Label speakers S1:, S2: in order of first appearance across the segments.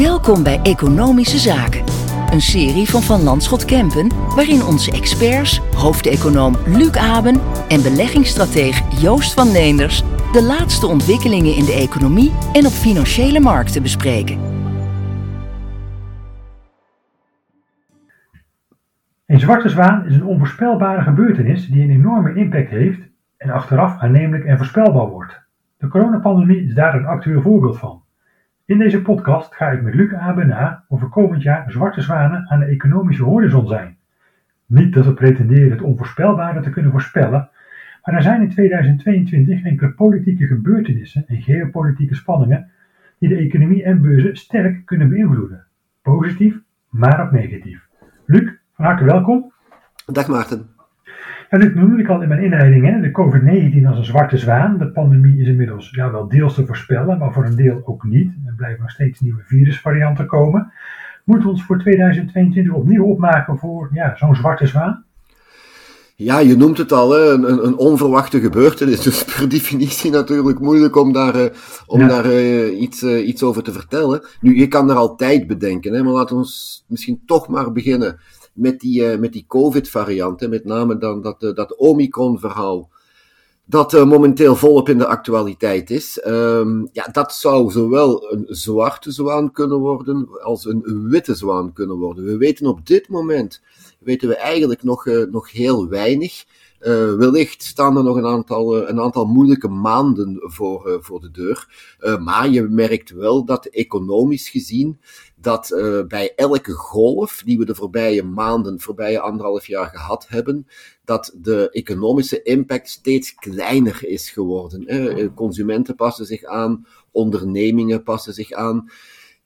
S1: Welkom bij Economische Zaken, een serie van Van Landschot Kempen, waarin onze experts, hoofdeconoom Luc Aben en beleggingsstratege Joost van Leenders de laatste ontwikkelingen in de economie en op financiële markten bespreken.
S2: Een zwarte zwaan is een onvoorspelbare gebeurtenis die een enorme impact heeft en achteraf aannemelijk en voorspelbaar wordt. De coronapandemie is daar een actueel voorbeeld van. In deze podcast ga ik met Luc Abe na of er komend jaar zwarte zwanen aan de economische horizon zijn. Niet dat we pretenderen het onvoorspelbare te kunnen voorspellen, maar er zijn in 2022 enkele politieke gebeurtenissen en geopolitieke spanningen die de economie en beurzen sterk kunnen beïnvloeden. Positief, maar ook negatief. Luc, van harte welkom.
S3: Dag Maarten.
S2: En dit noemde ik al in mijn inleiding, hè, de COVID-19 als een zwarte zwaan. De pandemie is inmiddels ja, wel deels te voorspellen, maar voor een deel ook niet. Er blijven nog steeds nieuwe virusvarianten komen. Moeten we ons voor 2022 opnieuw opmaken voor ja, zo'n zwarte zwaan?
S3: Ja, je noemt het al, hè, een, een onverwachte gebeurtenis. Dus per definitie natuurlijk moeilijk om daar, uh, om daar uh, iets, uh, iets over te vertellen. Nu, je kan er altijd bedenken, hè, maar laten we misschien toch maar beginnen met die, met die COVID-variant. Met name dan dat, dat Omicron-verhaal dat uh, momenteel volop in de actualiteit is. Um, ja, dat zou zowel een zwarte zwaan kunnen worden als een witte zwaan kunnen worden. We weten op dit moment weten we eigenlijk nog, nog heel weinig. Wellicht staan er nog een aantal, een aantal moeilijke maanden voor, voor de deur. maar je merkt wel dat economisch gezien dat uh, bij elke golf die we de voorbije maanden, voorbije anderhalf jaar gehad hebben, dat de economische impact steeds kleiner is geworden. Eh, consumenten passen zich aan, ondernemingen passen zich aan.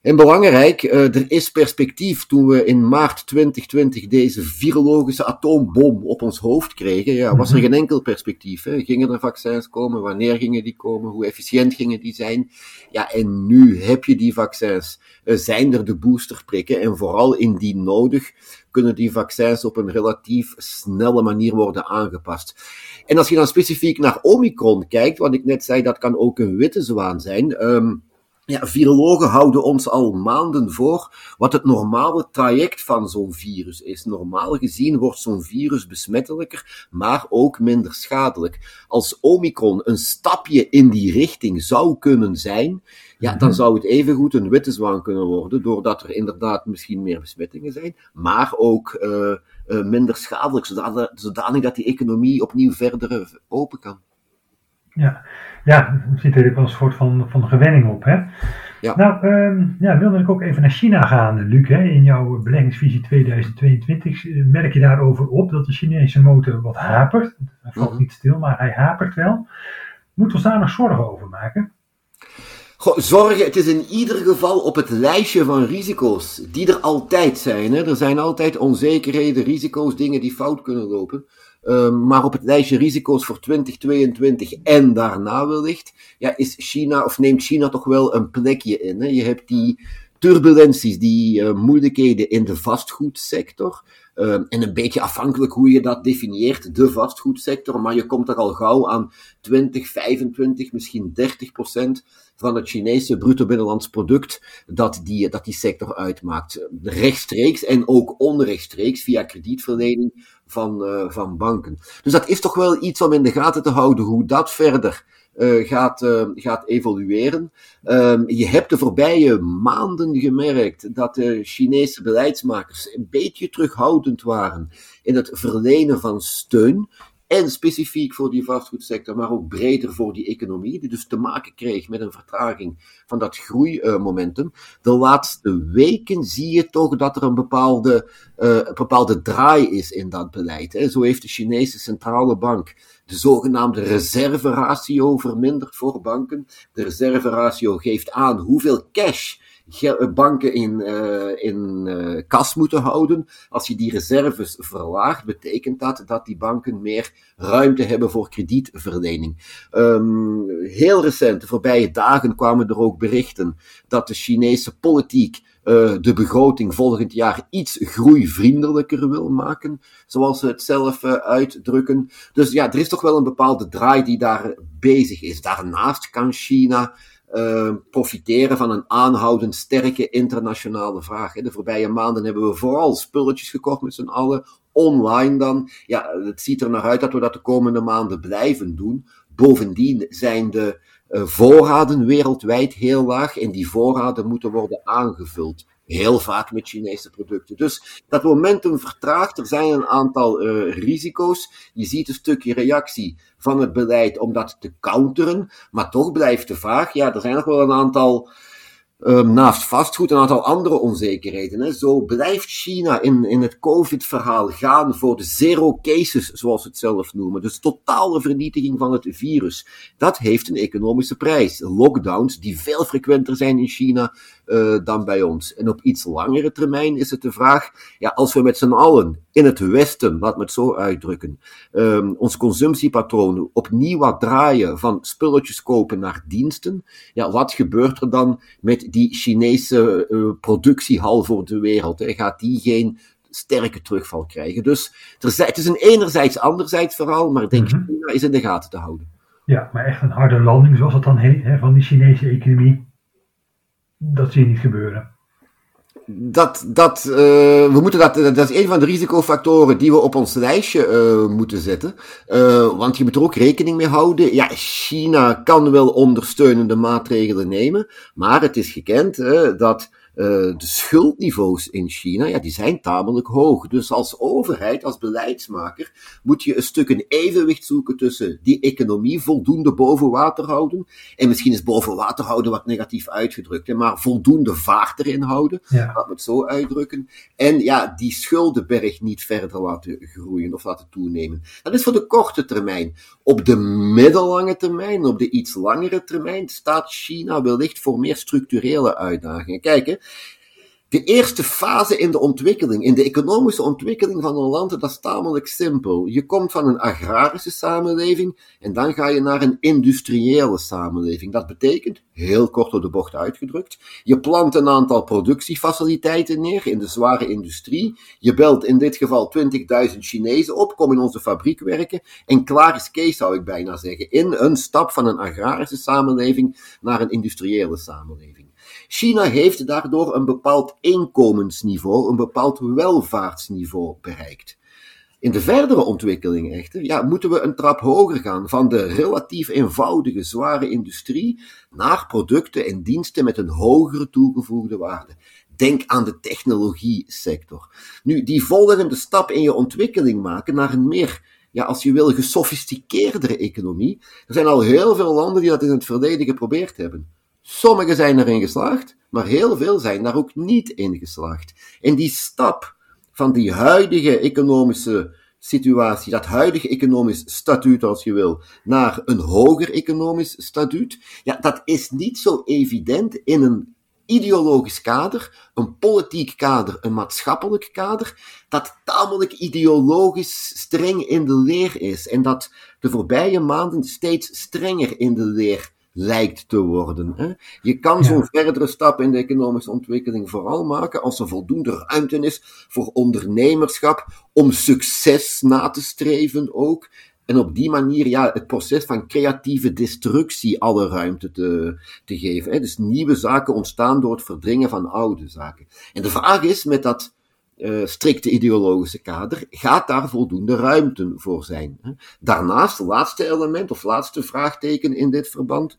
S3: En belangrijk, uh, er is perspectief. Toen we in maart 2020 deze virologische atoombom op ons hoofd kregen, ja, was er mhm. geen enkel perspectief. Hè. Gingen er vaccins komen? Wanneer gingen die komen? Hoe efficiënt gingen die zijn? Ja, en nu heb je die vaccins. Uh, zijn er de boosterprikken? En vooral indien nodig, kunnen die vaccins op een relatief snelle manier worden aangepast. En als je dan specifiek naar Omicron kijkt, wat ik net zei, dat kan ook een witte zwaan zijn. Um, ja, virologen houden ons al maanden voor wat het normale traject van zo'n virus is. Normaal gezien wordt zo'n virus besmettelijker, maar ook minder schadelijk. Als Omicron een stapje in die richting zou kunnen zijn, ja, dan mhm. zou het evengoed een witte zwaan kunnen worden, doordat er inderdaad misschien meer besmettingen zijn, maar ook uh, uh, minder schadelijk, zodanig, zodanig dat die economie opnieuw verder open kan.
S2: Ja, ja, er zit er wel een soort van, van gewenning op. Hè? Ja. Nou, um, ja, wilde ik ook even naar China gaan, Luc. Hè? In jouw beleggingsvisie 2022 eh, merk je daarover op dat de Chinese motor wat hapert. Hij valt mhm. niet stil, maar hij hapert wel. Moeten we ons daar nog zorgen over maken?
S3: Goh, zorgen, het is in ieder geval op het lijstje van risico's die er altijd zijn. Hè? Er zijn altijd onzekerheden, risico's, dingen die fout kunnen lopen. Um, maar op het lijstje risico's voor 2022 en daarna wellicht, ja, is China, of neemt China toch wel een plekje in. Hè? Je hebt die turbulenties, die uh, moeilijkheden in de vastgoedsector. Um, en een beetje afhankelijk hoe je dat definieert, de vastgoedsector, maar je komt er al gauw aan 20, 25, misschien 30 procent van het Chinese bruto binnenlands product dat die, dat die sector uitmaakt. Rechtstreeks en ook onrechtstreeks via kredietverlening van, uh, van banken. Dus dat is toch wel iets om in de gaten te houden hoe dat verder uh, gaat, uh, gaat evolueren. Um, je hebt de voorbije maanden gemerkt dat de Chinese beleidsmakers een beetje terughoudend waren in het verlenen van steun. En specifiek voor die vastgoedsector, maar ook breder voor die economie, die dus te maken kreeg met een vertraging van dat groeimomentum. De laatste weken zie je toch dat er een bepaalde, een bepaalde draai is in dat beleid. Hè. Zo heeft de Chinese centrale bank de zogenaamde reserveratio verminderd voor banken. De reserveratio geeft aan hoeveel cash banken in, uh, in uh, kas moeten houden. Als je die reserves verlaagt, betekent dat dat die banken meer ruimte hebben voor kredietverlening. Um, heel recent, de voorbije dagen, kwamen er ook berichten dat de Chinese politiek de begroting volgend jaar iets groeivriendelijker wil maken, zoals ze het zelf uitdrukken. Dus ja, er is toch wel een bepaalde draai die daar bezig is. Daarnaast kan China uh, profiteren van een aanhoudend sterke internationale vraag. De voorbije maanden hebben we vooral spulletjes gekocht met z'n allen, online dan. Ja, het ziet er naar uit dat we dat de komende maanden blijven doen. Bovendien zijn de uh, voorraden wereldwijd heel laag en die voorraden moeten worden aangevuld. Heel vaak met Chinese producten. Dus dat momentum vertraagt. Er zijn een aantal uh, risico's. Je ziet een stukje reactie van het beleid om dat te counteren. Maar toch blijft de vraag. Ja, er zijn nog wel een aantal Um, naast vastgoed een aantal andere onzekerheden. Hè. Zo blijft China in, in het COVID-verhaal gaan voor de zero cases, zoals ze het zelf noemen. Dus totale vernietiging van het virus. Dat heeft een economische prijs. Lockdowns die veel frequenter zijn in China uh, dan bij ons. En op iets langere termijn is het de vraag, ja, als we met z'n allen in het Westen, laat me het zo uitdrukken, um, ons consumptiepatroon opnieuw wat draaien van spulletjes kopen naar diensten, ja, wat gebeurt er dan met die Chinese uh, productiehal voor de wereld? Hè? Gaat die geen sterke terugval krijgen? Dus er, het is een enerzijds anderzijds verhaal, maar ik denk mm -hmm. China is in de gaten te houden.
S2: Ja, maar echt een harde landing, zoals het dan heet, hè, van die Chinese economie, dat zie je niet gebeuren
S3: dat, dat, uh, we moeten dat, dat is een van de risicofactoren die we op ons lijstje uh, moeten zetten. Uh, want je moet er ook rekening mee houden. Ja, China kan wel ondersteunende maatregelen nemen, maar het is gekend dat de schuldniveaus in China, ja, die zijn tamelijk hoog. Dus als overheid, als beleidsmaker, moet je een stuk een evenwicht zoeken tussen die economie voldoende boven water houden. En misschien is boven water houden wat negatief uitgedrukt, hè, maar voldoende vaart erin houden. Ja. Laat me het zo uitdrukken. En ja, die schuldenberg niet verder laten groeien of laten toenemen. Dat is voor de korte termijn. Op de middellange termijn, op de iets langere termijn, staat China wellicht voor meer structurele uitdagingen. Kijk, de eerste fase in de ontwikkeling, in de economische ontwikkeling van een land, dat is tamelijk simpel. Je komt van een agrarische samenleving en dan ga je naar een industriële samenleving. Dat betekent, heel kort door de bocht uitgedrukt, je plant een aantal productiefaciliteiten neer in de zware industrie. Je belt in dit geval 20.000 Chinezen op, kom in onze fabriek werken en klaar is Kees, zou ik bijna zeggen, in een stap van een agrarische samenleving naar een industriële samenleving. China heeft daardoor een bepaald inkomensniveau, een bepaald welvaartsniveau bereikt. In de verdere ontwikkeling echter, ja, moeten we een trap hoger gaan van de relatief eenvoudige zware industrie naar producten en diensten met een hogere toegevoegde waarde. Denk aan de technologie sector. Nu, die volgende stap in je ontwikkeling maken naar een meer ja, als je wil, gesofisticeerdere economie. Er zijn al heel veel landen die dat in het verleden geprobeerd hebben. Sommigen zijn erin geslaagd, maar heel veel zijn daar ook niet in geslaagd. En die stap van die huidige economische situatie, dat huidige economisch statuut, als je wil, naar een hoger economisch statuut, ja, dat is niet zo evident in een ideologisch kader, een politiek kader, een maatschappelijk kader, dat tamelijk ideologisch streng in de leer is en dat de voorbije maanden steeds strenger in de leer lijkt te worden. Hè? Je kan ja. zo'n verdere stap in de economische ontwikkeling vooral maken als er voldoende ruimte is voor ondernemerschap, om succes na te streven ook. En op die manier ja, het proces van creatieve destructie alle ruimte te, te geven. Hè? Dus nieuwe zaken ontstaan door het verdringen van oude zaken. En de vraag is met dat uh, strikte ideologische kader, gaat daar voldoende ruimte voor zijn. Daarnaast, laatste element of laatste vraagteken in dit verband.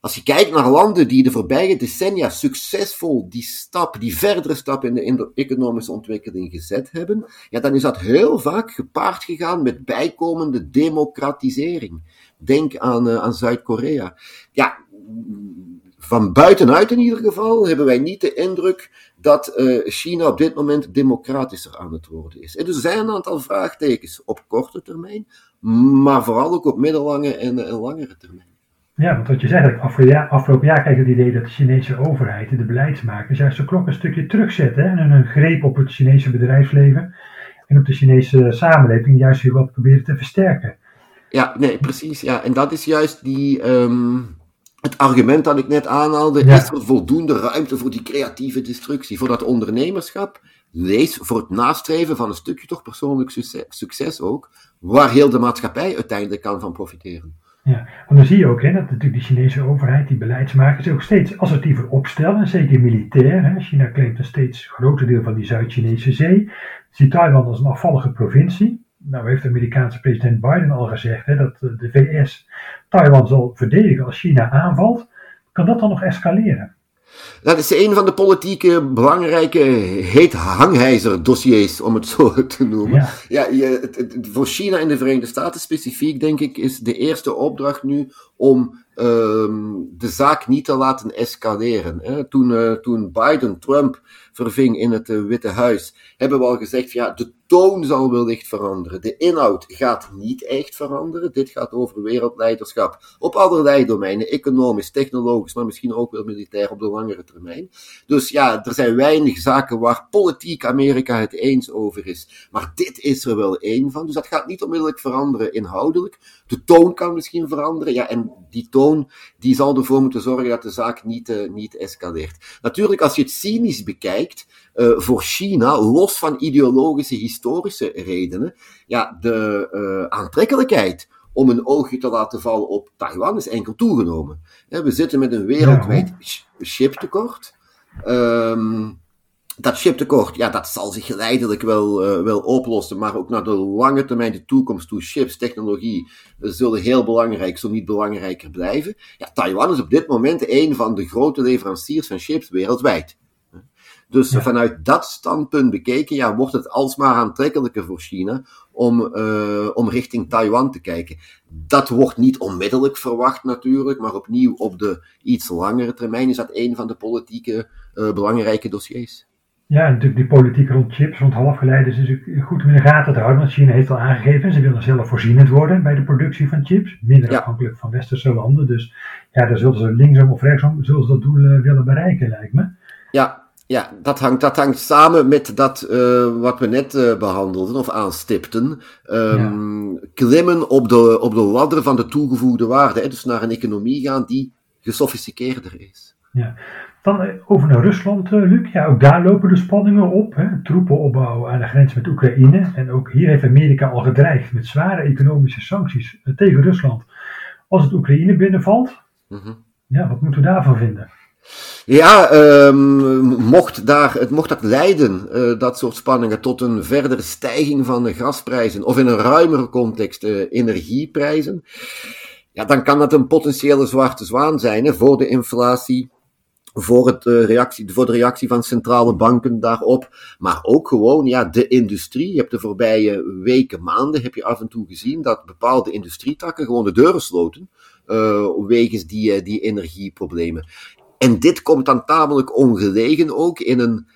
S3: Als je kijkt naar landen die de voorbije decennia succesvol die stap, die verdere stap in de, economische ontwikkeling gezet hebben, ja, dan is dat heel vaak gepaard gegaan met bijkomende democratisering. Denk aan, uh, aan Zuid-Korea. Ja, van buitenuit in ieder geval hebben wij niet de indruk dat uh, China op dit moment democratischer aan het worden is. En er zijn een aantal vraagtekens op korte termijn, maar vooral ook op middellange en, en langere termijn.
S2: Ja, want wat je zegt, afgelopen jaar, afgelopen jaar krijg je het idee dat de Chinese overheid, de beleidsmakers, juist de klok een stukje terugzetten hè, en hun greep op het Chinese bedrijfsleven en op de Chinese samenleving juist weer wat proberen te versterken.
S3: Ja, nee, precies. Ja. En dat is juist die, um, het argument dat ik net aanhaalde, ja. is er voldoende ruimte voor die creatieve destructie, voor dat ondernemerschap, lees voor het nastreven van een stukje toch persoonlijk succes, succes ook, waar heel de maatschappij uiteindelijk kan van profiteren.
S2: Ja, want dan zie je ook hè, dat natuurlijk de Chinese overheid, die beleidsmakers, ook steeds assertiever opstellen, zeker militair. Hè. China claimt een steeds groter deel van die Zuid-Chinese zee, ziet Taiwan als een afvallige provincie. Nou heeft de Amerikaanse president Biden al gezegd hè, dat de VS Taiwan zal verdedigen als China aanvalt. Kan dat dan nog escaleren?
S3: Dat is een van de politieke belangrijke heet hangijzer dossiers, om het zo te noemen. Ja, ja je, het, voor China en de Verenigde Staten specifiek, denk ik, is de eerste opdracht nu om um, de zaak niet te laten escaleren. Hè. Toen, uh, toen Biden Trump verving in het uh, Witte Huis, hebben we al gezegd, ja, de toon zal wellicht veranderen. De inhoud gaat niet echt veranderen. Dit gaat over wereldleiderschap op allerlei domeinen, economisch, technologisch, maar misschien ook wel militair op de langere termijn. Dus ja, er zijn weinig zaken waar politiek Amerika het eens over is. Maar dit is er wel één van. Dus dat gaat niet onmiddellijk veranderen inhoudelijk. De toon kan misschien veranderen. Ja, en die toon die zal ervoor moeten zorgen dat de zaak niet, uh, niet escaleert. Natuurlijk, als je het cynisch bekijkt, uh, voor China, los van ideologische, historische redenen, ja, de uh, aantrekkelijkheid om een oogje te laten vallen op Taiwan is enkel toegenomen. we zitten met een wereldwijd chiptekort. Um, dat chiptekort, ja, dat zal zich geleidelijk wel, uh, wel oplossen, maar ook naar de lange termijn, de toekomst toe, chips, technologie, zullen heel belangrijk, zo niet belangrijker blijven. Ja, Taiwan is op dit moment een van de grote leveranciers van chips wereldwijd. Dus vanuit dat standpunt bekeken, ja, wordt het alsmaar aantrekkelijker voor China om, uh, om richting Taiwan te kijken. Dat wordt niet onmiddellijk verwacht natuurlijk, maar opnieuw op de iets langere termijn is dat een van de politieke uh, belangrijke dossiers.
S2: Ja, en natuurlijk die politiek rond chips, rond halfgeleiders is goed om in de gaten te houden. Want China heeft al aangegeven, ze willen zelf voorzienend worden bij de productie van chips. Minder afhankelijk van westerse landen. Dus ja, daar zullen ze linksom of rechtsom zullen ze dat doel uh, willen bereiken, lijkt me.
S3: Ja, ja, dat hangt, dat hangt samen met dat uh, wat we net uh, behandelden of aanstipten. Um, ja. Klimmen op de, op de ladder van de toegevoegde waarde. Hè? Dus naar een economie gaan die gesofisticeerder is.
S2: Ja. Dan eh, over naar Rusland, Luc. Ja, ook daar lopen de spanningen op. Hè? Troepenopbouw aan de grens met Oekraïne. En ook hier heeft Amerika al gedreigd met zware economische sancties tegen Rusland. Als het Oekraïne binnenvalt, mm -hmm. ja, wat moeten we daarvan vinden?
S3: Ja, um, mocht, daar, het, mocht dat leiden, uh, dat soort spanningen, tot een verdere stijging van de gasprijzen, of in een ruimere context uh, energieprijzen, ja, dan kan dat een potentiële zwarte zwaan zijn voor de inflatie, voor, het, uh, reactie, voor de reactie van centrale banken daarop, maar ook gewoon ja, de industrie. Je hebt de voorbije weken, maanden, heb je af en toe gezien dat bepaalde industrietakken gewoon de deuren sloten. Uh, wegens die, die energieproblemen. En dit komt dan tamelijk ongelegen ook in een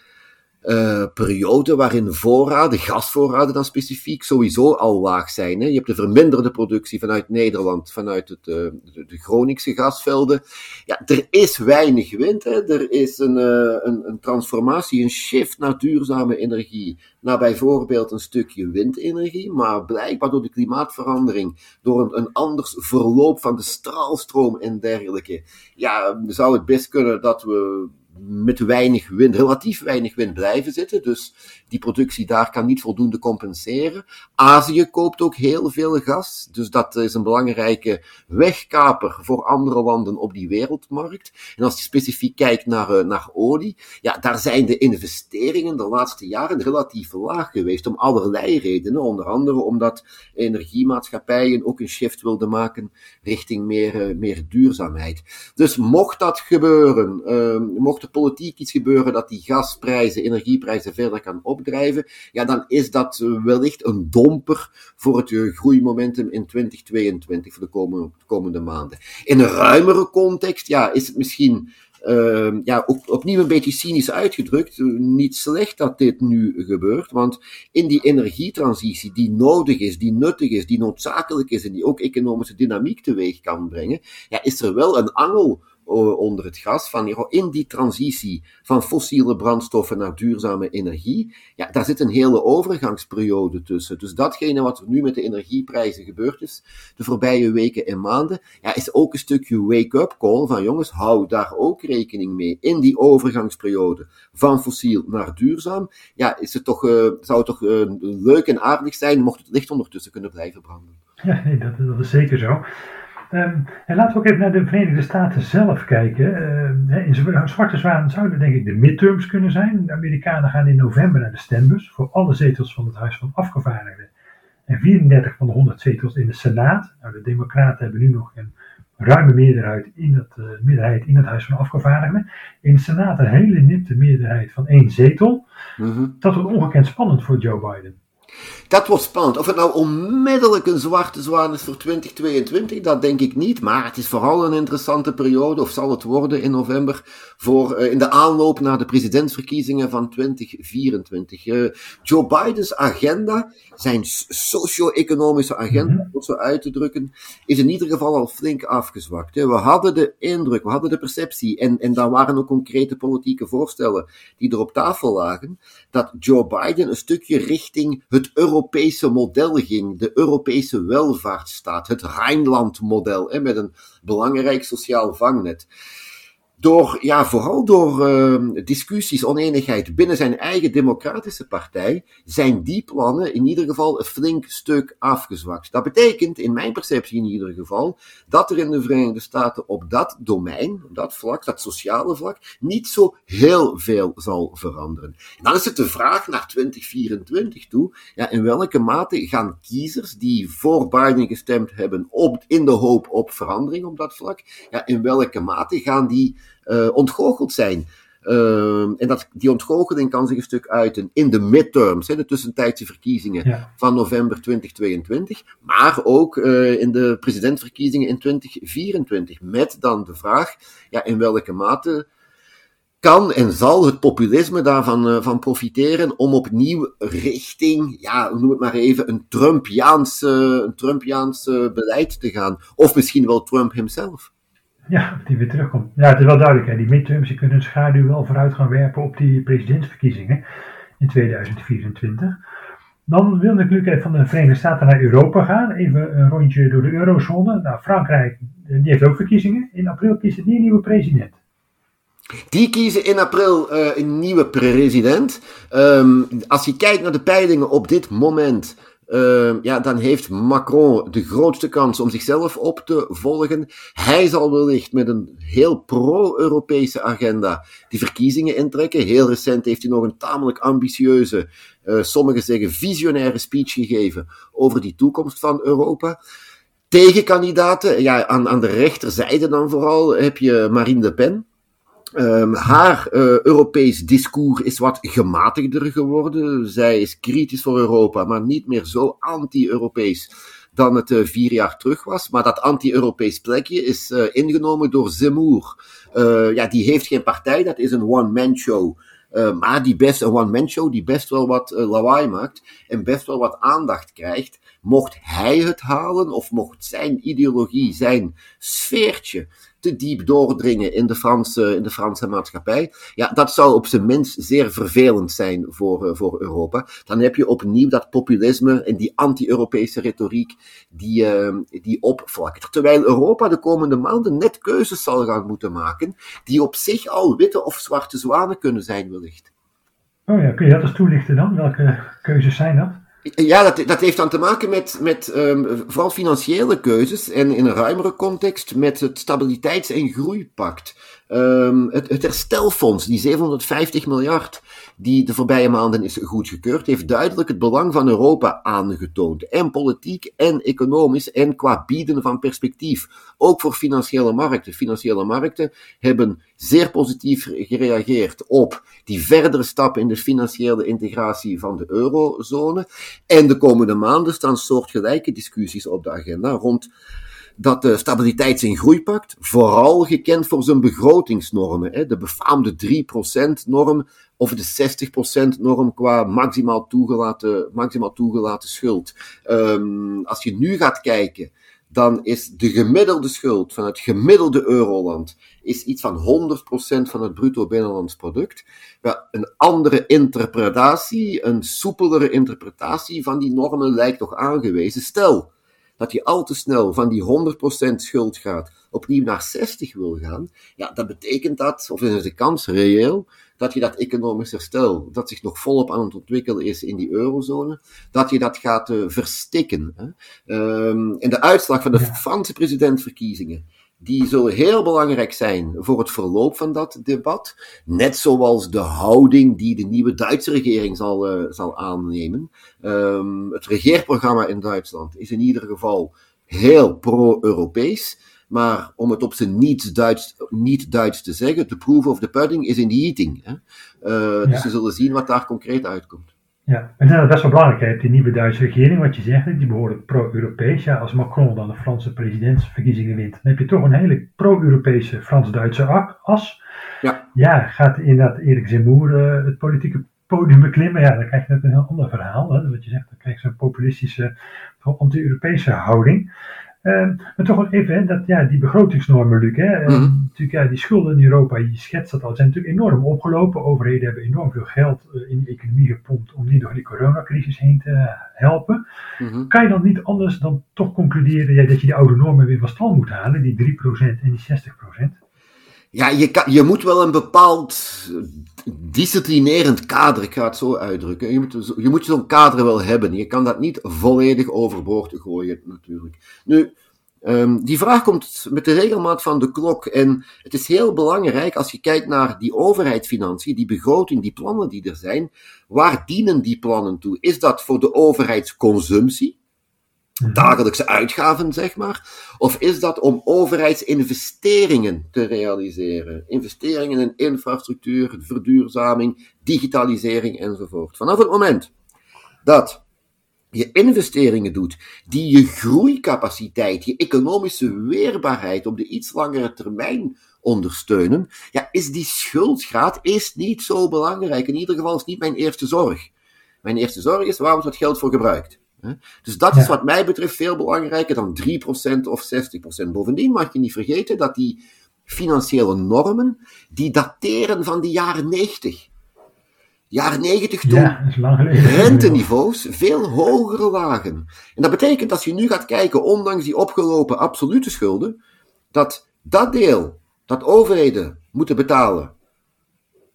S3: uh, periode waarin voorraden, gasvoorraden dan specifiek, sowieso al laag zijn. Hè. Je hebt de verminderde productie vanuit Nederland, vanuit het, uh, de, Groningse gasvelden. Ja, er is weinig wind. Hè. Er is een, uh, een, een, transformatie, een shift naar duurzame energie. Naar bijvoorbeeld een stukje windenergie, maar blijkbaar door de klimaatverandering, door een, een anders verloop van de straalstroom en dergelijke, ja, zou het best kunnen dat we met weinig wind, relatief weinig wind blijven zitten. Dus die productie daar kan niet voldoende compenseren. Azië koopt ook heel veel gas. Dus dat is een belangrijke wegkaper voor andere landen op die wereldmarkt. En als je specifiek kijkt naar, uh, naar olie, ja, daar zijn de investeringen de laatste jaren relatief laag geweest. Om allerlei redenen. Onder andere omdat energiemaatschappijen ook een shift wilden maken richting meer, uh, meer duurzaamheid. Dus mocht dat gebeuren, uh, mocht politiek iets gebeuren dat die gasprijzen, energieprijzen verder kan opdrijven, ja, dan is dat wellicht een domper voor het eh, groeimomentum in 2022 voor de komende, maanden. In een ruimere context, ja, is het misschien uh, ja, op, opnieuw een beetje cynisch uitgedrukt, niet slecht dat dit nu gebeurt, want in die energietransitie die nodig is, die nuttig is, die noodzakelijk is en die ook economische dynamiek teweeg kan brengen, ja, is er wel een angel onder het gas, van in die transitie van fossiele brandstoffen naar duurzame energie, ja, daar zit een hele overgangsperiode tussen. Dus datgene wat er nu met de energieprijzen gebeurd is, de voorbije weken en maanden, ja, is ook een stukje wake-up call van jongens, hou daar ook rekening mee. In die overgangsperiode van fossiel naar duurzaam, ja, is het toch, uh, zou het toch uh, leuk en aardig zijn mocht het licht ondertussen kunnen blijven branden.
S2: Ja, nee, dat, dat is zeker zo. Um, en laten we ook even naar de Verenigde Staten zelf kijken. Uh, in Zwarte Zwaan zouden denk ik de midterms kunnen zijn. De Amerikanen gaan in november naar de stembus voor alle zetels van het Huis van Afgevaardigden. En 34 van de 100 zetels in de Senaat. Nou, de Democraten hebben nu nog een ruime meerderheid in het, uh, meerderheid in het Huis van Afgevaardigden. In de Senaat een hele nipte meerderheid van één zetel. Mm Dat wordt ongekend spannend voor Joe Biden.
S3: Dat wordt spannend. Of het nou onmiddellijk een zwarte zwaan is voor 2022, dat denk ik niet. Maar het is vooral een interessante periode, of zal het worden in november, voor, uh, in de aanloop naar de presidentsverkiezingen van 2024. Uh, eh, Joe Bidens agenda, zijn socio-economische agenda, om het zo uit te drukken, is in ieder geval al flink afgezwakt. We hadden de indruk, we hadden de perceptie, en, en daar waren ook concrete politieke voorstellen die er op tafel lagen, dat Joe Biden een stukje richting het Europese model ging, de Europese welvaartsstaat, het Rijnland-model, met een belangrijk sociaal vangnet door, ja, vooral door uh, discussies, oneenigheid binnen zijn eigen democratische partij, zijn die plannen in ieder geval een flink stuk afgezwakt. Dat betekent, in mijn perceptie in ieder geval, dat er in de Verenigde Staten op dat domein, op dat vlak, dat sociale vlak, niet zo heel veel zal veranderen. En dan is het de vraag naar 2024 toe, ja, in welke mate gaan kiezers die voor Biden gestemd hebben op, in de hoop op verandering op dat vlak, ja, in welke mate gaan die ontgoocheld zijn. Uh, en dat, die ontgoocheling kan zich een stuk uiten in de midterms, hè, de tussentijdse verkiezingen ja. van november 2022, maar ook uh, in de presidentverkiezingen in 2024. Met dan de vraag, ja, in welke mate kan en zal het populisme daarvan uh, van profiteren om opnieuw richting, ja, noem het maar even, een Trumpiaanse, een Trumpiaanse beleid te gaan. Of misschien wel Trump himself.
S2: Ja, die weer terugkomt. Ja, het is wel duidelijk. Hè. Die midterms die kunnen een schaduw wel vooruit gaan werpen op die presidentsverkiezingen in 2024. Dan wilde ik nu even van de Verenigde Staten naar Europa gaan. Even een rondje door de eurozone. Nou, Frankrijk die heeft ook verkiezingen. In april kiest het een nieuwe president.
S3: Die kiezen in april uh, een nieuwe president. Um, als je kijkt naar de peilingen op dit moment uh, ja, dan heeft Macron de grootste kans om zichzelf op te volgen. Hij zal wellicht met een heel pro-Europese agenda die verkiezingen intrekken. Heel recent heeft hij nog een tamelijk ambitieuze, uh, sommigen zeggen visionaire speech gegeven over die toekomst van Europa. Tegenkandidaten, ja, aan, aan de rechterzijde dan vooral, heb je Marine Le Pen. Um, haar uh, Europees discours is wat gematigder geworden. Zij is kritisch voor Europa, maar niet meer zo anti-Europees dan het uh, vier jaar terug was. Maar dat anti-Europees plekje is uh, ingenomen door Zemmour. ja, die heeft geen partij, dat is een one-man show. maar die best, een one-man show die best wel wat lawaai maakt en best wel wat aandacht krijgt. Mocht hij het halen of mocht zijn ideologie, zijn sfeertje te diep doordringen in de Franse, in de Franse maatschappij. Ja, dat zou op zijn minst zeer vervelend zijn voor, uh, voor Europa. Dan heb je opnieuw dat populisme en die anti-Europese retoriek die, uh, die opvlakt. Terwijl Europa de komende maanden net keuzes zal gaan moeten maken, die op zich al witte of zwarte zwanen kunnen zijn, wellicht.
S2: Oh ja, kun je dat eens toelichten dan? Welke keuzes zijn dat?
S3: Ja, dat, dat heeft dan te maken met, met um, vooral financiële keuzes en in een ruimere context met het Stabiliteits- en Groeipact. Um, het, het herstelfonds, die 750 miljard die de voorbije maanden is goedgekeurd, heeft duidelijk het belang van Europa aangetoond. En politiek en economisch en qua bieden van perspectief. Ook voor financiële markten. Financiële markten hebben zeer positief gereageerd op die verdere stappen in de financiële integratie van de eurozone. En de komende maanden staan soortgelijke discussies op de agenda rond dat de Stabiliteits- en Groeipact, vooral gekend voor zijn begrotingsnormen, hè, de befaamde 3%-norm of de 60%-norm qua maximaal toegelaten, maximaal toegelaten schuld. Um, als je nu gaat kijken, dan is de gemiddelde schuld van het gemiddelde euroland is iets van 100% van het bruto binnenlands product. Een andere interpretatie, een soepelere interpretatie van die normen lijkt toch aangewezen. Stel, dat je al te snel van die 100% schuld gaat opnieuw naar 60 wil gaan, ja, dan betekent dat, of is de kans reëel, dat je dat economisch herstel, dat zich nog volop aan het ontwikkelen is in die eurozone, dat je dat gaat uh, verstikken. Hè? Um, en de uitslag van de Franse presidentverkiezingen, die zullen heel belangrijk zijn voor het verloop van dat debat. Net zoals de houding die de nieuwe Duitse regering zal, uh, zal aannemen. Um, het regeerprogramma in Duitsland is in ieder geval heel pro-Europees. Maar om het op zijn niet-Duits niet -Duits te zeggen, the proof of the pudding is in the eating. Hè? Uh, dus we zullen zien wat daar concreet uitkomt.
S2: Ja, en dat is best wel belangrijk. Hè? Die nieuwe Duitse regering, wat je zegt, die behoorlijk pro-Europees. Ja, als Macron dan de Franse presidentsverkiezingen wint, dan heb je toch een hele pro-Europese Frans-Duitse as. Ja. ja, gaat inderdaad Erik Zemmour uh, het politieke podium beklimmen? Ja, dan krijg je net een heel ander verhaal. Hè? Wat je zegt, dan krijg je zo'n populistische, anti-Europese houding. Uh, maar toch wel even, hè, dat, ja, die begrotingsnormen, Luc, hè, mm -hmm. natuurlijk, ja, die schulden in Europa, je schetst dat al, zijn natuurlijk enorm opgelopen. Overheden hebben enorm veel geld uh, in de economie gepompt om niet door die coronacrisis heen te helpen. Mm -hmm. Kan je dan niet anders dan toch concluderen ja, dat je die oude normen weer van stal moet halen, die 3% en die 60%?
S3: Ja, je, kan, je moet wel een bepaald disciplinerend kader, ik ga het zo uitdrukken. Je moet, je moet zo'n kader wel hebben. Je kan dat niet volledig overboord gooien, natuurlijk. Nu, um, die vraag komt met de regelmaat van de klok. En het is heel belangrijk als je kijkt naar die overheidsfinanciën, die begroting, die plannen die er zijn. Waar dienen die plannen toe? Is dat voor de overheidsconsumptie? Dagelijkse uitgaven, zeg maar? Of is dat om overheidsinvesteringen te realiseren? Investeringen in infrastructuur, verduurzaming, digitalisering enzovoort. Vanaf het moment dat je investeringen doet die je groeicapaciteit, je economische weerbaarheid op de iets langere termijn ondersteunen, ja, is die schuldgraad is niet zo belangrijk. In ieder geval is niet mijn eerste zorg. Mijn eerste zorg is waar wordt dat geld voor gebruikt. Dus dat is wat mij betreft veel belangrijker dan 3% of 60%. Bovendien mag je niet vergeten dat die financiële normen, die dateren van de jaren 90. Jaren 90 toen
S2: ja,
S3: renteniveaus veel hoger lagen. En dat betekent dat je nu gaat kijken, ondanks die opgelopen absolute schulden, dat dat deel dat overheden moeten betalen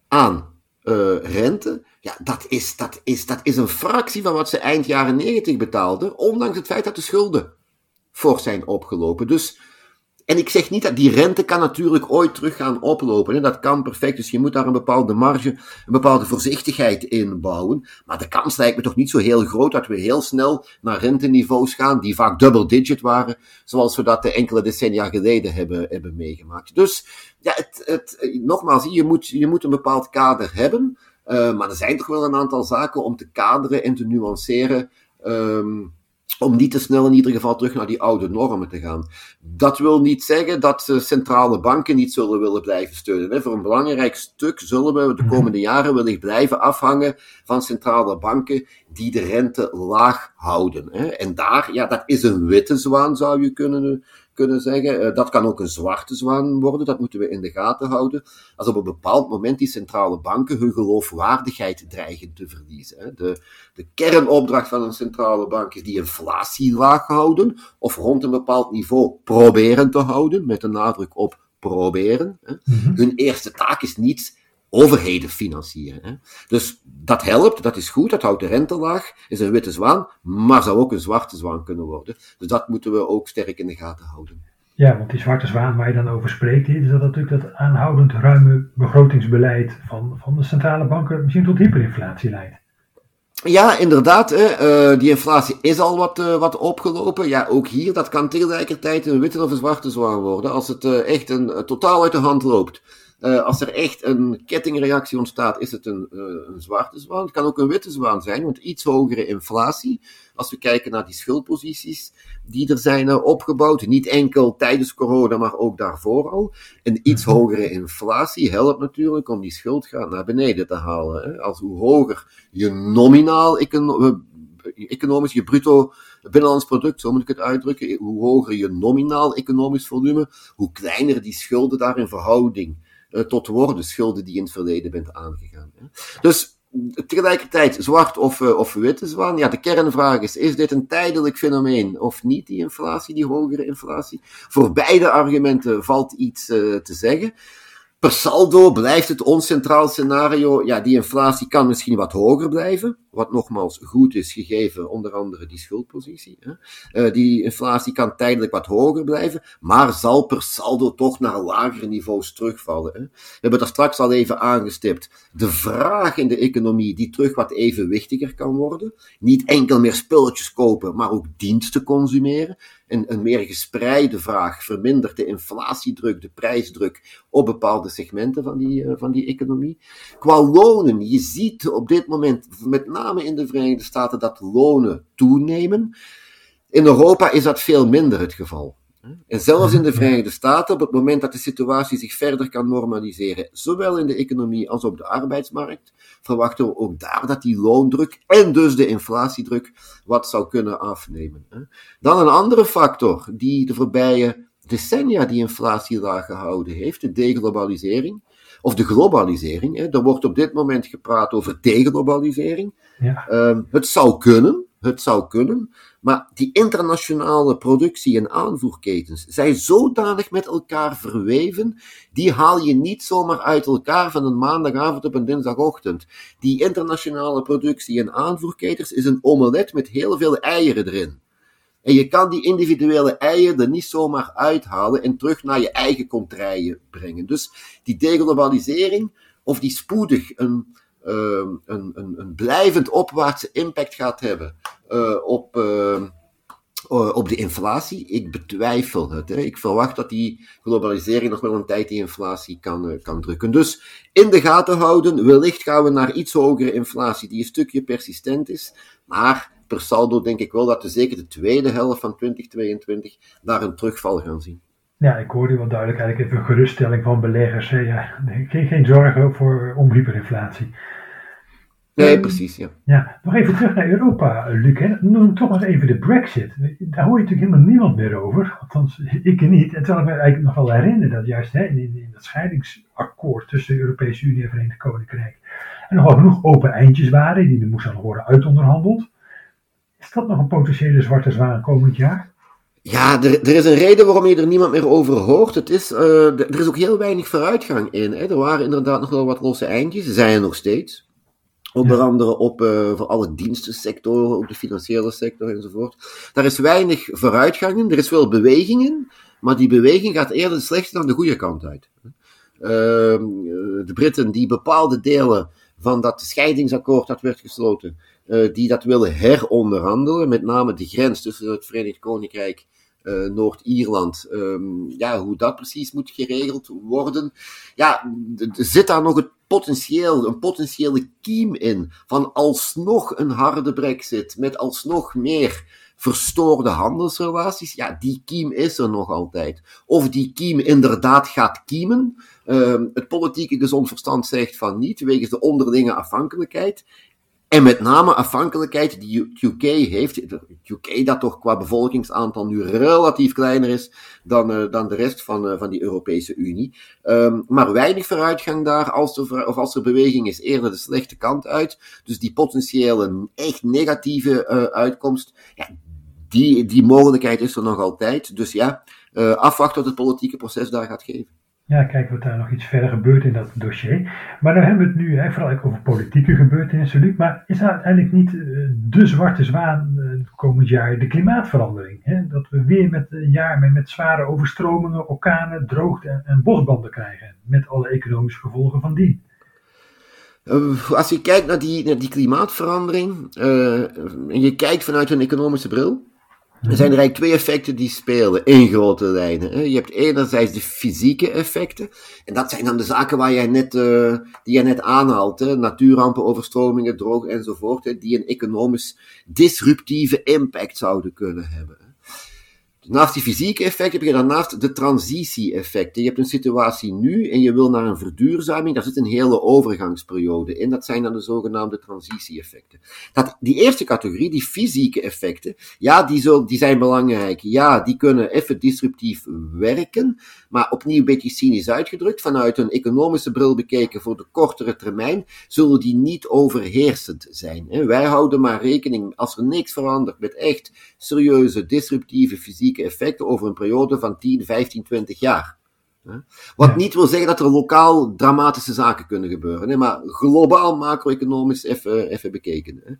S3: aan uh, rente, ja, dat is, dat, is, dat is een fractie van wat ze eind jaren 90 betaalden, ondanks het feit dat de schulden fors zijn opgelopen. Dus, en ik zeg niet dat die rente kan natuurlijk ooit terug gaan oplopen. Hè? Dat kan perfect, dus je moet daar een bepaalde marge, een bepaalde voorzichtigheid in bouwen. Maar de kans lijkt me toch niet zo heel groot dat we heel snel naar renteniveaus gaan, die vaak double digit waren, zoals we dat enkele decennia geleden hebben, hebben meegemaakt. Dus, ja, het, het, nogmaals, je moet, je moet een bepaald kader hebben. Uh, maar er zijn toch wel een aantal zaken om te kaderen en te nuanceren. Um, om niet te snel in ieder geval terug naar die oude normen te gaan. Dat wil niet zeggen dat centrale banken niet zullen willen blijven steunen. Voor een belangrijk stuk zullen we de komende jaren wellicht blijven afhangen van centrale banken die de rente laag houden. En daar, ja, dat is een witte zwaan, zou je kunnen kunnen zeggen. Uh, dat kan ook een zwarte zwaan worden, dat moeten we in de gaten houden. Als op een bepaald moment die centrale banken hun geloofwaardigheid dreigen te verliezen. Hè. De, de kernopdracht van een centrale bank is die inflatie laag houden, of rond een bepaald niveau proberen te houden, met een nadruk op proberen. Hè. Mm -hmm. Hun eerste taak is niet overheden financieren. Hè. Dus dat helpt, dat is goed, dat houdt de rente laag, is een witte zwaan, maar zou ook een zwarte zwaan kunnen worden. Dus dat moeten we ook sterk in de gaten houden.
S2: Ja, want die zwarte zwaan waar je dan over spreekt, is dat natuurlijk dat aanhoudend ruime begrotingsbeleid van, van de centrale banken misschien tot hyperinflatie leidt.
S3: Ja, inderdaad. Hè. Uh, die inflatie is al wat, uh, wat opgelopen. Ja, ook hier, dat kan tegelijkertijd een witte of een zwarte zwaan worden. Als het uh, echt een, totaal uit de hand loopt. Uh, als er echt een kettingreactie ontstaat, is het een, uh, een zwarte zwaan. Het kan ook een witte zwaan zijn, want iets hogere inflatie. Als we kijken naar die schuldposities die er zijn uh, opgebouwd, niet enkel tijdens corona, maar ook daarvoor al. Een iets hogere inflatie helpt natuurlijk om die schuldgraad naar beneden te halen. Hè. Als hoe hoger je nominaal econo economisch, je bruto binnenlands product, zo moet ik het uitdrukken, hoe hoger je nominaal economisch volume, hoe kleiner die schulden daar in verhouding tot worden, schulden die je in het verleden bent aangegaan. Hè. Dus tegelijkertijd zwart of, uh, of witte zwaan. Ja, de kernvraag is, is dit een tijdelijk fenomeen of niet, die inflatie, die hogere inflatie? Voor beide argumenten valt iets uh, te zeggen. Per saldo blijft het ons centraal scenario, ja, die inflatie kan misschien wat hoger blijven, wat nogmaals goed is gegeven onder andere die schuldpositie. Hè. Uh, die inflatie kan tijdelijk wat hoger blijven, maar zal per saldo toch naar lagere niveaus terugvallen. Hè. We hebben dat straks al even aangestipt. De vraag in de economie die terug wat evenwichtiger kan worden. Niet enkel meer spulletjes kopen, maar ook diensten consumeren een, een meer gespreide vraag vermindert de inflatiedruk, de prijsdruk op bepaalde segmenten van die, uh, van die economie. Qua lonen, je ziet op dit moment, met name in de Verenigde Staten, dat lonen toenemen. In Europa is dat veel minder het geval. En zelfs in de Verenigde Staten, op het moment dat de situatie zich verder kan normaliseren, zowel in de economie als op de arbeidsmarkt, verwachten we ook daar dat die loondruk en dus de inflatiedruk wat zou kunnen afnemen. Dan een andere factor die de voorbije decennia die inflatie laag gehouden heeft, de deglobalisering. Of de globalisering. Er wordt op dit moment gepraat over deglobalisering. Ja. Ehm, het zou kunnen, het zou kunnen, maar die internationale productie- en aanvoerketens zijn zodanig met elkaar verweven, die haal je niet zomaar uit elkaar van een maandagavond op een dinsdagochtend. Die internationale productie- en aanvoerketens is een omelet met heel veel eieren erin. En je kan die individuele eieren er niet zomaar uithalen en terug naar je eigen contraien brengen. Dus die deglobalisering, of die spoedig een Ehm, een, een, een, blijvend opwaartse impact gaat hebben uh, op, uh, op de inflatie. Ik betwijfel het. Hè. Ik verwacht dat die globalisering nog wel een tijd die inflatie kan, uh, kan drukken. Dus in de gaten houden, wellicht gaan we naar iets hogere inflatie die een stukje persistent is, maar per saldo denk ik wel dat we zeker de tweede helft van 2022 daar een terugval gaan zien.
S2: Ja, ik hoorde wel duidelijk eigenlijk even een geruststelling van beleggers. Ja, geen, geen zorgen voor om hyperinflatie.
S3: Nee, um, precies, ja.
S2: ja. Nog even terug naar Europa, Luc. Hè. Noem toch nog even de brexit. Daar hoor je natuurlijk helemaal niemand meer over. Althans, ik niet. En terwijl ik me eigenlijk nog wel herinner dat juist hè, in, in dat scheidingsakkoord tussen de Europese Unie en Verenigd Koninkrijk er nogal genoeg open eindjes waren, die er moesten worden uitonderhandeld. Is dat nog een potentiële zwarte zwaan komend jaar?
S3: Ja, er, er, is een reden waarom je er niemand meer over hoort. Het is, uh, er is ook heel weinig vooruitgang in. Hè. Er waren inderdaad nog wel wat losse eindjes, zijn er nog steeds. Onder andere op uh, voor alle dienstensectoren, ook de financiële sector enzovoort. Daar is weinig vooruitgang in, er is wel beweging in, maar die beweging gaat eerder slechter dan de goede kant uit. Uh, de Britten die bepaalde delen van dat scheidingsakkoord dat werd gesloten, die dat willen heronderhandelen, met name de grens tussen het Verenigd Koninkrijk uh, Noord-Ierland, um, ja, hoe dat precies moet geregeld worden. Ja, zit daar nog het potentieel, een potentiële kiem in van alsnog een harde brexit, met alsnog meer verstoorde handelsrelaties, ja, die kiem is er nog altijd. Of die kiem inderdaad gaat kiemen. Uh, het politieke gezond verstand zegt van niet, wegens de onderlinge afhankelijkheid. En met name afhankelijkheid die UK heeft, UK dat toch qua bevolkingsaantal nu relatief kleiner is dan, uh, dan de rest van, uh, van die Europese Unie. Um, maar weinig vooruitgang daar, als of als er beweging is, eerder de slechte kant uit. Dus die potentiële, echt negatieve uh, uitkomst, ja, die, die mogelijkheid is er nog altijd. Dus ja, afwachten wat het politieke proces daar gaat geven.
S2: Ja, kijken wat daar nog iets verder gebeurt in dat dossier. Maar dan hebben we het nu hè, vooral over politieke gebeurtenissen, Luc. Maar is dat uiteindelijk niet uh, de zwarte zwaan uh, komend jaar de klimaatverandering? Hè? Dat we weer met een jaar met, met zware overstromingen, orkanen, droogte en, en, bosbranden krijgen. Met alle economische gevolgen van die.
S3: Uh, als je kijkt naar die, naar die klimaatverandering en je kijkt vanuit een economische bril, er zijn er eigenlijk twee effecten die spelen in grote lijnen. Je hebt enerzijds de fysieke effecten. En dat zijn dan de zaken waar jij net, uh, die jij net aanhaalt. Natuurrampen, overstromingen, droog enzovoort. Die een economisch disruptieve impact zouden kunnen hebben. Naast die fysieke effecten heb je daarnaast de transitie-effecten. Je hebt een situatie nu en je wil naar een verduurzaming. Daar zit een hele overgangsperiode in. Dat zijn dan de zogenaamde transitie-effecten. Dat, die eerste categorie, die fysieke effecten, ja, die, zo, die zijn belangrijk. Ja, die kunnen even disruptief werken. Maar opnieuw een beetje cynisch uitgedrukt, vanuit een economische bril bekeken voor de kortere termijn, zullen die niet overheersend zijn. Wij houden maar rekening, als er niks verandert, met echt serieuze disruptieve fysieke effecten over een periode van 10, 15, 20 jaar. Wat niet wil zeggen dat er lokaal dramatische zaken kunnen gebeuren, maar globaal macro-economisch even, even bekeken.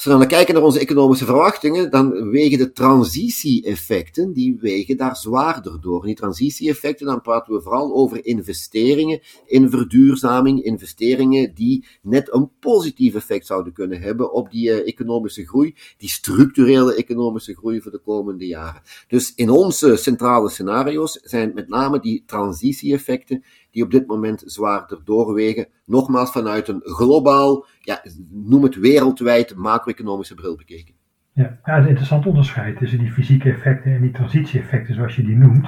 S3: Als we dan kijken naar onze economische verwachtingen, dan wegen de transitie-effecten, die wegen daar zwaarder door. Die transitie-effecten, dan praten we vooral over investeringen in verduurzaming, investeringen die net een positief effect zouden kunnen hebben op die uh, economische groei, die structurele economische groei voor de komende jaren. Dus in onze centrale scenario's zijn met name die transitie-effecten die op dit moment zwaarder doorwegen. Nogmaals vanuit een globaal, ja, noem het wereldwijd, macro-economische bril bekeken.
S2: Ja, ja, het is een interessant onderscheid tussen die fysieke effecten en die transitie-effecten, zoals je die noemt.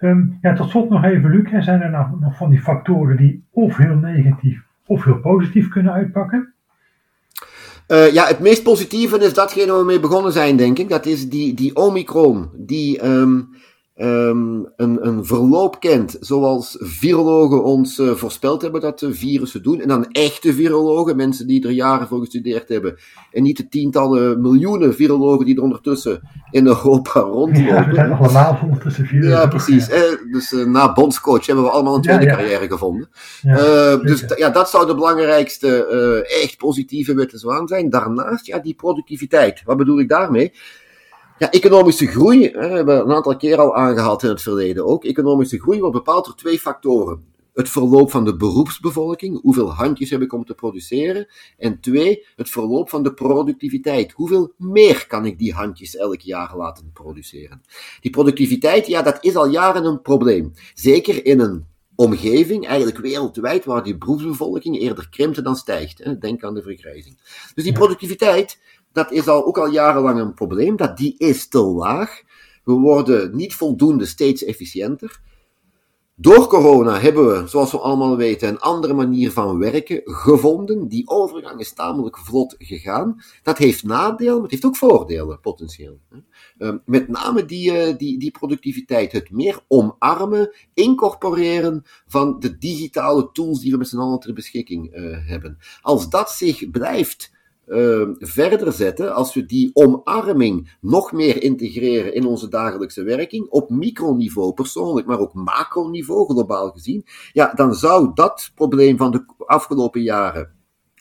S2: Um, ja, tot slot nog even, Luc, zijn er nou nog van die factoren die of heel negatief of heel positief kunnen uitpakken?
S3: Uh, ja, het meest positieve is datgene waar we mee begonnen zijn, denk ik. Dat is die, die Omicron, die um, um, een, een verloop kent, zoals virologen ons uh, voorspeld hebben dat de virussen doen. En dan echte virologen, mensen die er jaren voor gestudeerd hebben. En niet de tientallen miljoenen virologen die er ondertussen in Europa rondlopen. Ja,
S2: we zijn allemaal ondertussen.
S3: Ja, precies. Ja. Eh, dus uh, na bondscoach hebben we allemaal een tweede ja, ja. carrière gevonden. Ja, dus ja, dat zou de belangrijkste echt positieve witte zwaan zijn. Daarnaast, ja, die productiviteit. Wat bedoel ik daarmee? Ja, economische groei, hè, we hebben een aantal keer al aangehaald in het verleden ook. Economische groei wordt bepaald door twee factoren. Het verloop van de beroepsbevolking, hoeveel handjes heb ik om te produceren. En twee, het verloop van de productiviteit. Hoeveel meer kan ik die handjes elk jaar laten produceren? Die productiviteit, ja, dat is al jaren een probleem. Zeker in een omgeving, eigenlijk wereldwijd, waar die beroepsbevolking eerder krimpt dan stijgt. Hè. Denk aan de vergrijzing. Dus die productiviteit, dat is al, ook al jarenlang een probleem, dat die is te laag. We worden niet voldoende steeds efficiënter. Door corona hebben we, zoals we allemaal weten, een andere manier van werken gevonden. Die overgang is tamelijk vlot gegaan. Dat heeft nadelen, maar het heeft ook voordelen, potentieel. Ehm, met name die, eh, die, die productiviteit, het meer omarmen, incorporeren van de digitale tools die we met z'n allen ter beschikking uh, hebben. Als dat zich blijft uh, verder zetten, als we die omarming nog meer integreren in onze dagelijkse werking, op microniveau persoonlijk, maar ook macroniveau globaal gezien, ja, dan zou dat probleem van de afgelopen jaren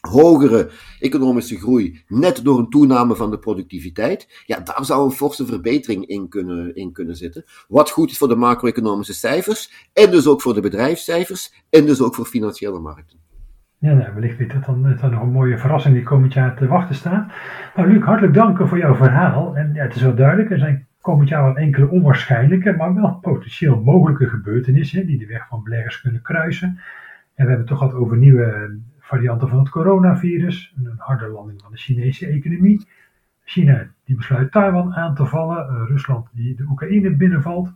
S3: hogere economische groei, net door een toename van de productiviteit, ja, daar zou een forse verbetering in kunnen, in kunnen zitten. Wat goed is voor de macro-economische cijfers, en dus ook voor de bedrijfscijfers, en dus ook voor financiële markten.
S2: Ja, nou, wellicht weet dat dan, dat dan nog een mooie verrassing die komend jaar te wachten staat. Nou, Luc, hartelijk dank voor jouw verhaal. En ja, het is wel duidelijk, er zijn komend jaar wel enkele onwaarschijnlijke, maar wel potentieel mogelijke gebeurtenissen die de weg van beleggers kunnen kruisen. En we hebben het toch gehad over nieuwe varianten van het coronavirus, een harde landing van de Chinese economie. China die besluit Taiwan aan te vallen, uh, Rusland die de Oekraïne binnenvalt.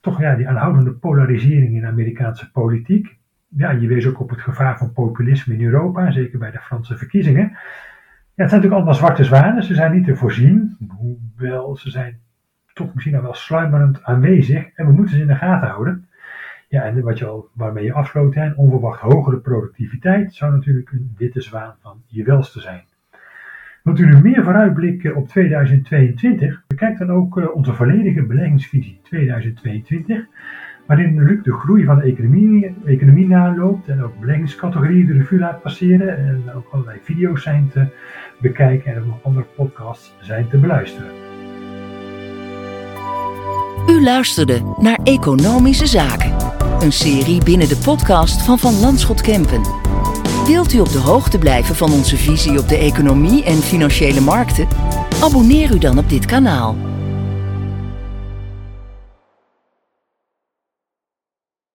S2: Toch ja, die aanhoudende polarisering in Amerikaanse politiek ja, je wees ook op het gevaar van populisme in Europa, zeker bij de Franse verkiezingen. Ja, het zijn natuurlijk allemaal zwarte zwanen, ze zijn niet te voorzien, hoewel ze zijn toch misschien al wel sluimerend aanwezig en we moeten ze in de gaten houden. Ja, en wat je al, waarmee je afsloot, een onverwacht hogere productiviteit zou natuurlijk een witte zwaan van je welste zijn. Wilt u nu meer vooruitblikken op 2022? Bekijk dan ook uh, onze volledige beleggingsvisie 2022 waarin Luc de groei van de economie, economie naloopt en ook beleggingscategorieën de revue laat passeren en ook allerlei video's zijn te bekijken en ook andere podcasts zijn te beluisteren.
S1: U luisterde naar Economische Zaken, een serie binnen de podcast van Van Landschot Kempen. Wilt u op de hoogte blijven van onze visie op de economie en financiële markten? Abonneer u dan op dit kanaal.